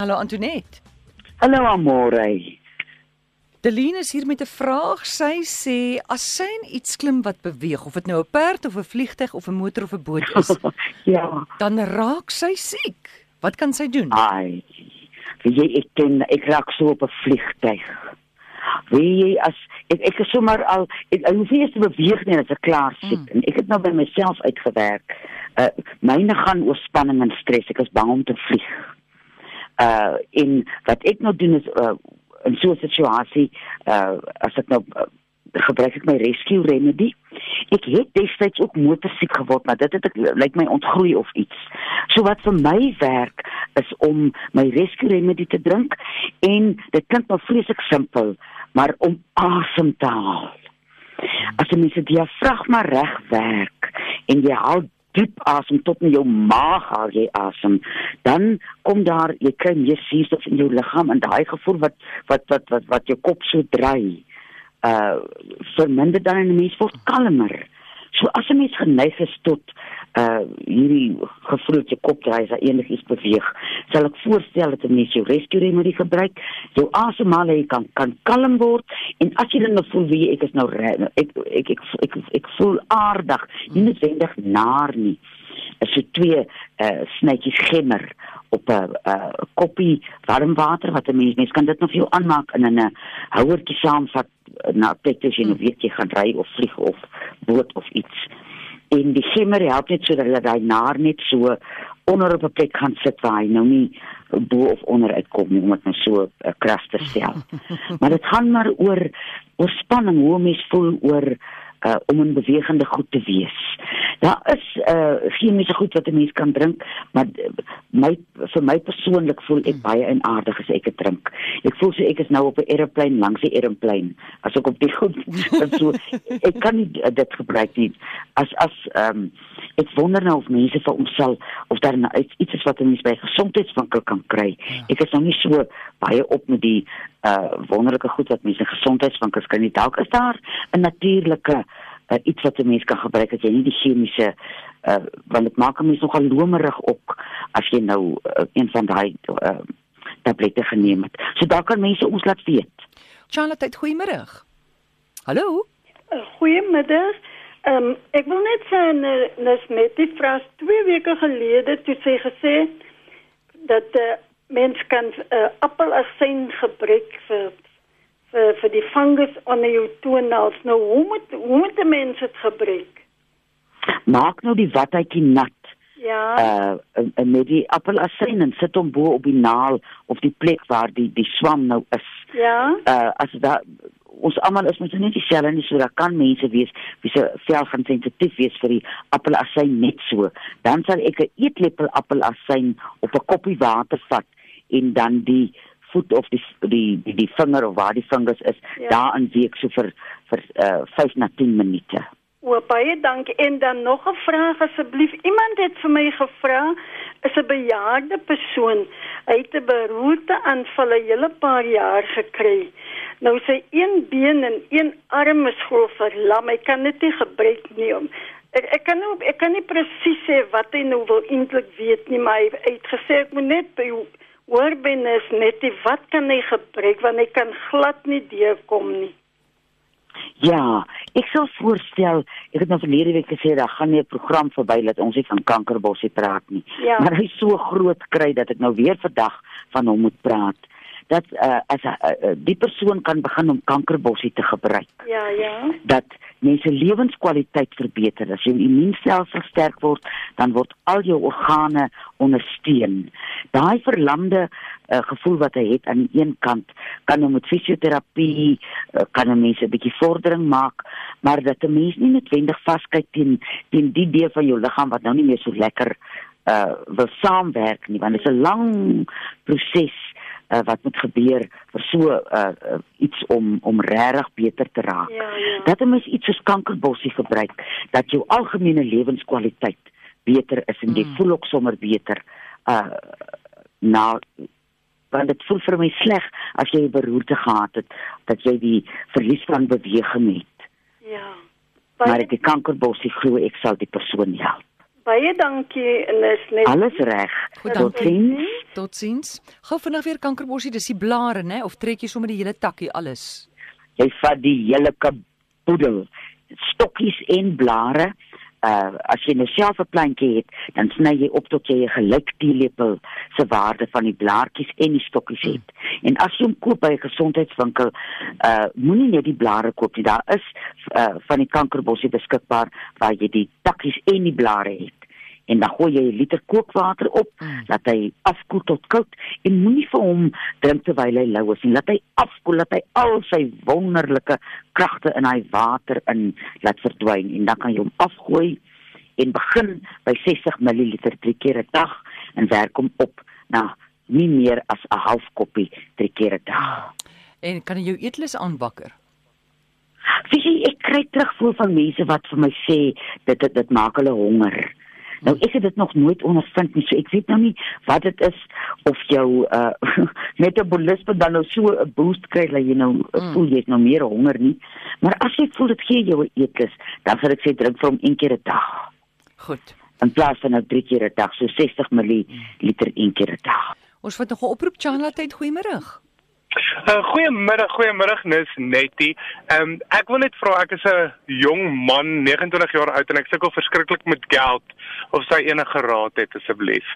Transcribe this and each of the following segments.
Hallo Antoinette. Hallo Amore. Deline is hier met 'n vraag. Sy sê as sy iets klim wat beweeg, of dit nou 'n perd of 'n vliegtyg of 'n motor of 'n boot is, ja, dan raak sy siek. Wat kan sy doen? ai. Wie jy ek ken ek raak so op 'n vliegtyg. Wie jy as ek ek is sommer al ek, hoef nie eens te beweeg nie as ek klaar siek mm. en ek het nou by myself uitgewerk. Uh myne gaan oor spanning en stres. Ek is bang om te vlieg. Uh en wat ek nou doen is uh in so 'n situasie uh as ek nou uh, gebruik ek my rescue remedy. Ek het destyds ook motorsiek geword, maar dit het ek lyk my ontgroei of iets. So wat vir my werk is om my rescue remedy te drink en dit klink nou vreeslik simpel, maar om asem te haal. As jy mens die diafragma reg werk en jy haal diep asem tot in jou maag haal jy asem, dan kom daar jy kry meer suurstof in jou liggaam en daai gevoel wat wat wat wat wat jou kop so dry uh verminder dan 'n mens word kalmer. So as 'n mens geneig is tot uh hierdie jou kop draai as enigiets beweeg, sal ek voorstel dat 'n mens jou rescue remedy gebruik, jou asemhaling kan kan kalm word en as jy dan nou voel wie ek is nou ek ek ek ek, ek, ek voel aardig, nie noodwendig naar nie. As jy twee uh snytjies gemmer op 'n uh, koppie warm water wat 'n mens mens kan dit nog vir jou aanmaak in 'n houertjie saamvat na plek as jy nou weet jy gaan ry of vlieg of boot of iets. En die gemmer help net sodat jy daai naar net so onder op 'n plek gaan sit waar hy nou nie bo of onder uitkom nie om dit nou so 'n uh, kras te stel. maar dit gaan maar oor oor spanning, hoe mens voel oor uh, om 'n bewegende goed te wees. Daar is uh chemiese goed wat 'n mens kan drink, maar my vir my persoonlik voel ek baie enaardig as ek dit drink. Ek voel so ek is nou op 'n aeroplane langs die aeroplane. As ek op die goed so ek kan nie dit gebruik nie. As as ehm um, ek wonder nou of mense vir homself of daar nou iets is wat 'n mens by gesondheidswinkel kan kry. Ja. Ek is nou nie so baie op met die uh wonderlike goed wat mense in gesondheidswinkels kan nie. Dalk is daar 'n natuurlike uh, iets wat 'n mens kan gebruik as jy nie die chemiese uh want dit maak 'n mens nogal lomerig op as jy nou uh, een van daai uh tablette geneem het. So daar kan mense ons laat weet. Charlotte, goeiemôre. Hallo. Goeiemiddag. Ehm um, ek wil net sê nes met die vrou twee weke gelede toe sy gesê dat 'n uh, mens kan uh, appelasyn gebruik vir vir vir die fungus onder jou toenails. Nou hoe moet hoe moet die mens dit gebruik? Maak nou die watjie nat. Ja. Uh met die appelasyn en sit hom bo op die naal of die plek waar die die swam nou is. Ja. Uh as da ons almal is mos net dieselfde nie so dat kan mense wees wie se vel gaan sensitief wees vir die appelasyn net so. Dan sal ek 'n eetlepel appelasyn op 'n koppie water vat en dan die voet of die die die, die vinger of waar die vingers is ja. daarin week so vir vir uh 5 na 10 minute. O, baie dankie. En dan nog 'n vraag asseblief. Iemand het vir my gevra, is 'n bejaarde persoon, hy het 'n beroerte aanval 'n hele paar jaar gekry. Nou sy een been en een arm is grof verlam. Hy kan dit nie gebruik nie om Ek ek kan nou ek kan nie presies sê wat hy nou wil eintlik weet nie, maar hy het gesê ek moet net by Oorbenes net die wat kan hy gebruik want hy kan glad nie deurkom nie. Ja, ek sou voorstel, ek het nou verlede week gesê daar gaan nie 'n program verby dat ons nie van kankerbossie praat nie. Ja. Maar hy so groot kry dat ek nou weer vandag van hom moet praat. Dat uh, as uh, uh, die persoon kan begin om kankerbossie te gebruik. Ja, ja. Dat mense lewenskwaliteit verbeter. As jou immuunstelsel sterk word, dan word al jou organe ondersteun. Daai verlamde uh, gevoel wat hy het aan die een kant, kan hom met fisioterapie uh, kan mense 'n bietjie vordering maak, maar dat 'n mens nie noodwendig vaskyk teen teen die deel van jou liggaam wat nou nie meer so lekker uh wil saamwerk nie, want dit is 'n lang proses uh, wat moet gebeur vir so uh, uh, iets om om regtig beter te raak. Ja, ja. Dat 'n mens iets soos kankerbossie gebruik dat jou algemene lewenskwaliteit beter is en jy mm. voel ook sommer beter. Uh nou want dit voel vir my sleg as jy 'n beroerte gehad het dat jy die verlies van beweging het. Ja. Maar ek die kankerbossie glo ek sal die persoon help. Baie dankie en is net Alles reg. Totsiens. Totsiens. Gou vinnig weer kankerbossie, dis die blare, né, of trek jy sommer die hele takkie alles? Jy vat die hele kaboedel, stokkies en blare. Uh as jy nou self 'n plantjie het, dan sny jy op tot jy 'n gelyk teelepel se waarde van die blaartjies en die stokkies het. En as jy hom koop by 'n gesondheidswinkel, uh moenie net die blare koop nie. Daar is uh van die kankerbossie beskikbaar waar jy die takkies en die blare het. En dan gooi jy 'n liter kookwater op, Mm. laat hy afkoel tot koud en moenie vir hom drink terwyl hy lou is nie. Laat hy afkoel, laat hy al sy wonderlike kragte in hy water in laat verdwyn en dan kan jy hom afgooi en begin by 60 ml drie keer 'n dag en werk hom op na nie meer as 'n half koppie drie keer 'n dag. En kan jy jou eetlus aanwakker? Weet jy, ek kry terugvoer van mense wat vir my sê dit dit, dit maak hulle honger. Nou ek het dit nog nooit ondervind nie. So ek weet nou nie wat dit is of jou uh metabolisme dan nou so 'n boost kry dat jy nou mm. voel jy het nou meer honger nie. Maar as jy voel dit gee jou 'n eetlus, dan sal ek sê drink vir hom een keer 'n dag Goed. in plaas van nou drie keer 'n dag, so 60 ml een keer 'n dag. Ons vat nog 'n oproep Chanla tyd goeiemôre. Uh, goeiemiddag, goeiemiddag Nis Nettie. Ehm um, ek wil net vra ek is 'n jong man, 29 jaar oud en ek sukkel verskriklik met geld of sy enige raad het asseblief.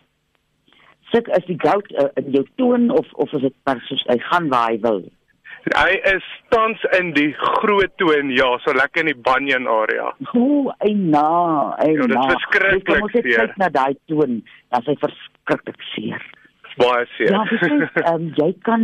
Sit as die gout uh, in jou toon of of is dit maar soos hy gaan waar hy wil. Hy is tans in die groot toon, ja, so lekker in die banyan area. O, eina, eina. Ja, dit is verskriklik Jy moet net seer. kyk na daai toon, dan is hy verskriklik seer. Baie seer. Ja, dis ehm jy kan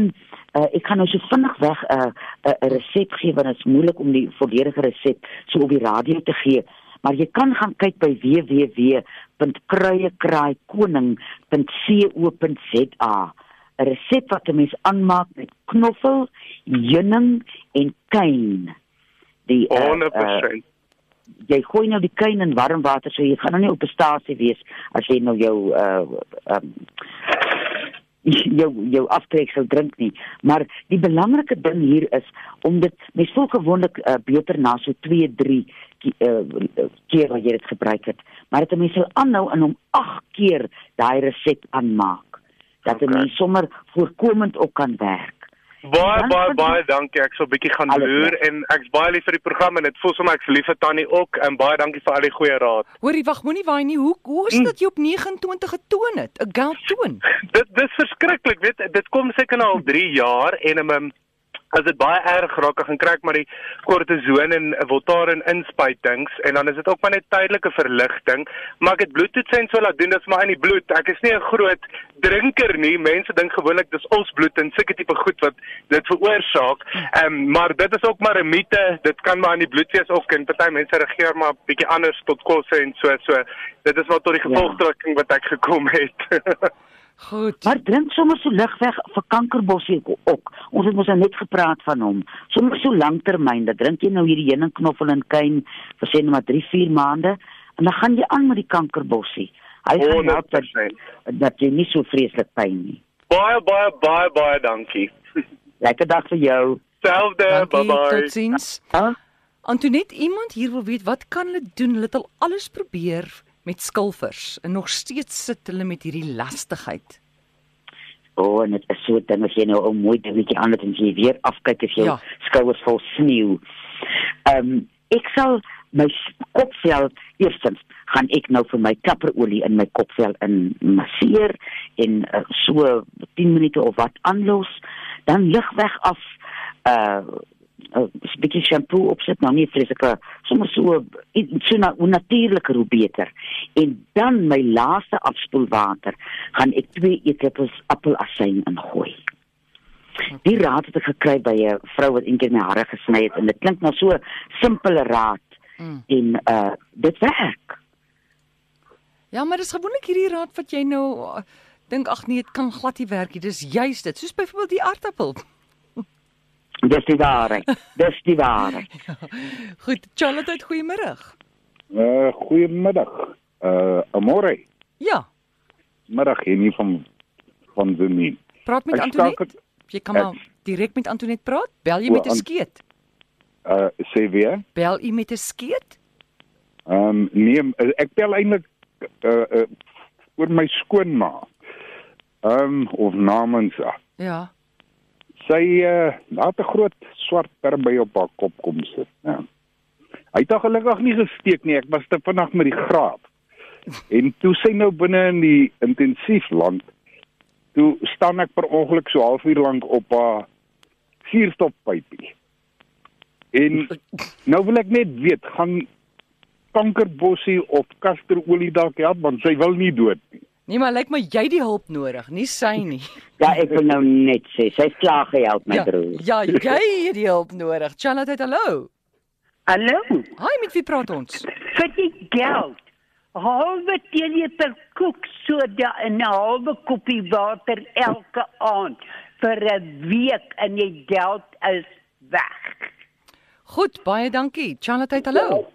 uh, ek kan nou so vinnig weg 'n uh, 'n uh, resep gee want dit is moeilik om die volledige resep so op die radio te gee. Maar jy kan gaan kyk by www.kruiekraaikoning.co.za. 'n Resep wat 'n mens aanmaak met knoffel, heuning en kuyn. Die uh, 100%. jy gooi nou die kuyn in warm water so jy gaan nou nie op 'n stasie wees as jy nou jou uh um, jou jou aftreksel drink nie. Maar die belangrike ding hier is om dit mens voel gewoonlik uh, beter na so 2 3 uh, keer wat jy dit gebruik het. Maar dit mense sal aanhou en om 8 keer daai resep aanmaak. Dat Okay. 'n mens sommer voorkomend ook kan werk Baie baie baie dankie. Ek sal 'n bietjie gaan loer en ek's baie lief vir die program en dit voel sommer ek's lief vir Tannie ook en baie dankie vir al die goeie raad. Hoorie, wag, moenie waai nie. Hoe hoe is Mm. dit jy op 29 getoon het? 'n Goud toon. Dit dis verskriklik, weet dit kom seker nou al 3 jaar en um, as dit baie erg raak, dan gaan kry ek maar die kortison en Voltaren inspuitings en dan is dit ook maar net tydelike verligting, maar ek het bloedtoetse en so laat doen, dis maar in die bloed. Ek is nie 'n groot drinker nie. Mense dink gewoonlik dis ons bloed en sulke tipe goed wat dit veroorsaak. Ehm um, maar dit is ook maar 'n mite. Dit kan maar in die bloed wees ook en party mense reageer maar bietjie anders tot kosse en so so. Dit is maar tot die Ja. gevolgtrekking wat ek gekom het. Goed. Maar drink sommer so ligweg vir kankerbossie ook. Ons het mos nou net gepraat van hom. Sommer so lanktermyn, dat drink jy nou hierdie heuningsknoffel en kuyn vir sê net maar 3, 4 maande en dan gaan jy aan met die kankerbossie. Hy gaan help dat, 100%. dat jy nie so vreeslik pyn nie. Baie baie baie baie dankie. Lekker dag vir jou. Selfde, bye bye. Totsiens. Ha? Antoinette, iemand hier wil weet wat kan hulle doen? Hulle het al alles probeer met skilfers en nog steeds sit hulle met hierdie lastigheid. O, oh, en dit is so ding as jy nou 'n mooi dingetjie het en jy weer afkyk as jou Ja. skouers vol sneeu. Ehm um, ek sal my kopvel eerstens gaan ek nou vir my kapperolie in my kopvel in masseer en uh, so 10 minute of wat aanlos, dan ligweg af uh 'n bietjie shampoo opsit, nou nie vreeslike sommer so so na, hoe natuurliker hoe beter. En dan my laaste afspoelwater gaan ek 2 eetlepels appelasyn ingooi. Die raad het ek gekry by 'n vrou wat eendag my hare gesny het en dit klink nou so simpele raad Mm. en uh dit werk. Ja, maar dis gewoonlik hierdie raad wat jy nou uh, dink ag nee, dit kan glad nie werk nie. Dis juist dit. Soos byvoorbeeld die aardappel. Dis die waarheid. Dis die waarheid. Goed, Charlotte, goeiemôre. Uh goeiemiddag. Uh amore. Ja, Middag hier nie van van Zimie. praat met Antoinette. Jy kan maar direk met Antoinette praat. Bel jy O, met 'n skeet? Uh sê weer. Bel jy met 'n skeet? Ehm um, nee, ek bel eintlik uh, uh oor my skoonma. Ehm um, of namens haar. Ja. Sy uh het 'n groot swart perby op haar kop kom sit. Ja. Hy het gelukkig nie gesteek nie. Ek was te vinnig met die graaf. En toe sy nou binne in die intensief land, toe staan ek per ongeluk so halfuur lank op haar suurstofpypie. En nou wil ek net weet, gaan kankerbossie of kasterolie dalk help want sy wil nie dood nie. Nee, maar lyk my jy die hulp nodig, nie sy nie. Ja, ek wil nou net sê, sy's klaar gehelp my ja, broer. ja, jy het die hulp nodig. Charlotte, hallo. Hallo, Hi, met wie praat ons? vir die geld. Halwe teelieter koek soda en 'n halwe koppie water elke aand vir 'n week en jy geld is weg. Goed, baie dankie. Charlotte, hallo.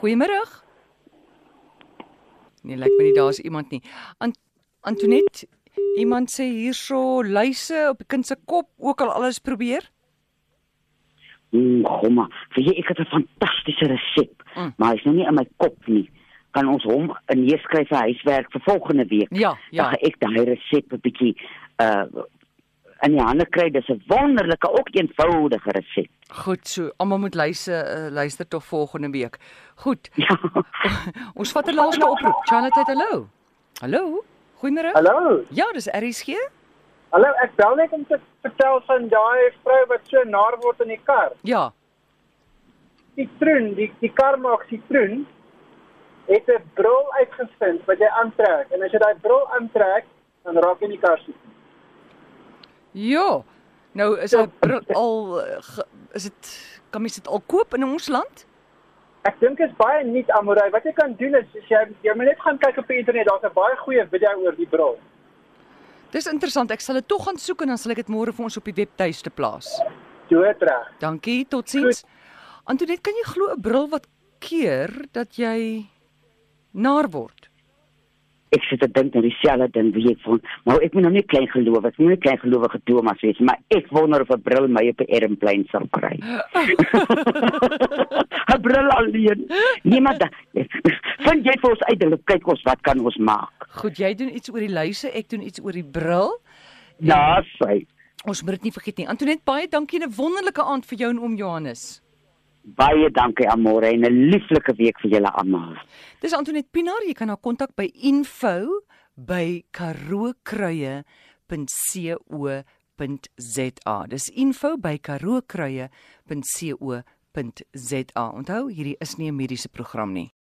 Goeiemôre. Nee, lyk my nie daar's iemand nie. Ant Antoinette, iemand sê hierso luise op die kind se kop ook al alles probeer? Mm, Gomma, vir jy ek het 'n fantastiese resep, Mm. maar hy's nou nie in my kop nie. Kan ons hom neerskryf vir huiswerk vir volgende week? Ja, ja. Dan ek daai resep 'n bietjie uh in die hande kry. Dis 'n wonderlike, ook eenvoudige resep. Goed, so almal moet luister uh, luister tot volgende week. Goed. Ja. Ons vat 'n laaste oproep. Charlotte, hallo. Hallo. Goeiemôre. Hallo. Ja, dis RSG. Hallo, ek bel net om te vertel van daai vrou wat so naar word in die kar. Ja. Citroen, die die kar maak Citroen het 'n bril uitgevind wat jy aantrek en as jy daai bril aantrek, dan raak jy nie kar siek. Ja. Nou is hy al uh, ge, is dit kan mens dit al koop in ons land? Ek dink dit is baie nuut Amorey. Wat jy kan doen is, is jy jy moet net gaan kyk op die internet, daar's 'n baie goeie video oor die bril. Dis interessant. Ek sal dit tog gaan soek en dan sal ek dit môre vir ons op die webtuiste plaas. Dood reg. Dankie, totsiens. Antoinette, kan jy glo 'n bril wat keer dat jy naar word? Ek sit te dink aan dieselfde ding wie ek van, maar ek moet nou nie klein geloof, ek moet nie klein gelowige Thomas wees, maar ek wonder of 'n bril my op 'n ermplein sal kry. 'n Bril alleen. Niemand. Vind jy vir ons uit, hulle kyk ons wat kan ons maak. Goed, jy doen iets oor die luise, ek doen iets oor die bril. Ja, sy. Ons moet dit nie vergeet nie. Antoinette, baie dankie en 'n wonderlike aand vir jou en oom Johannes. Baie dankie Amore en 'n lieflike week vir julle almal. Dis Antoinette Pinaar, jy kan haar kontak by info by karookruie.co.za. Dis info by karookruie.co.za. Onthou, hierdie is nie 'n mediese program nie.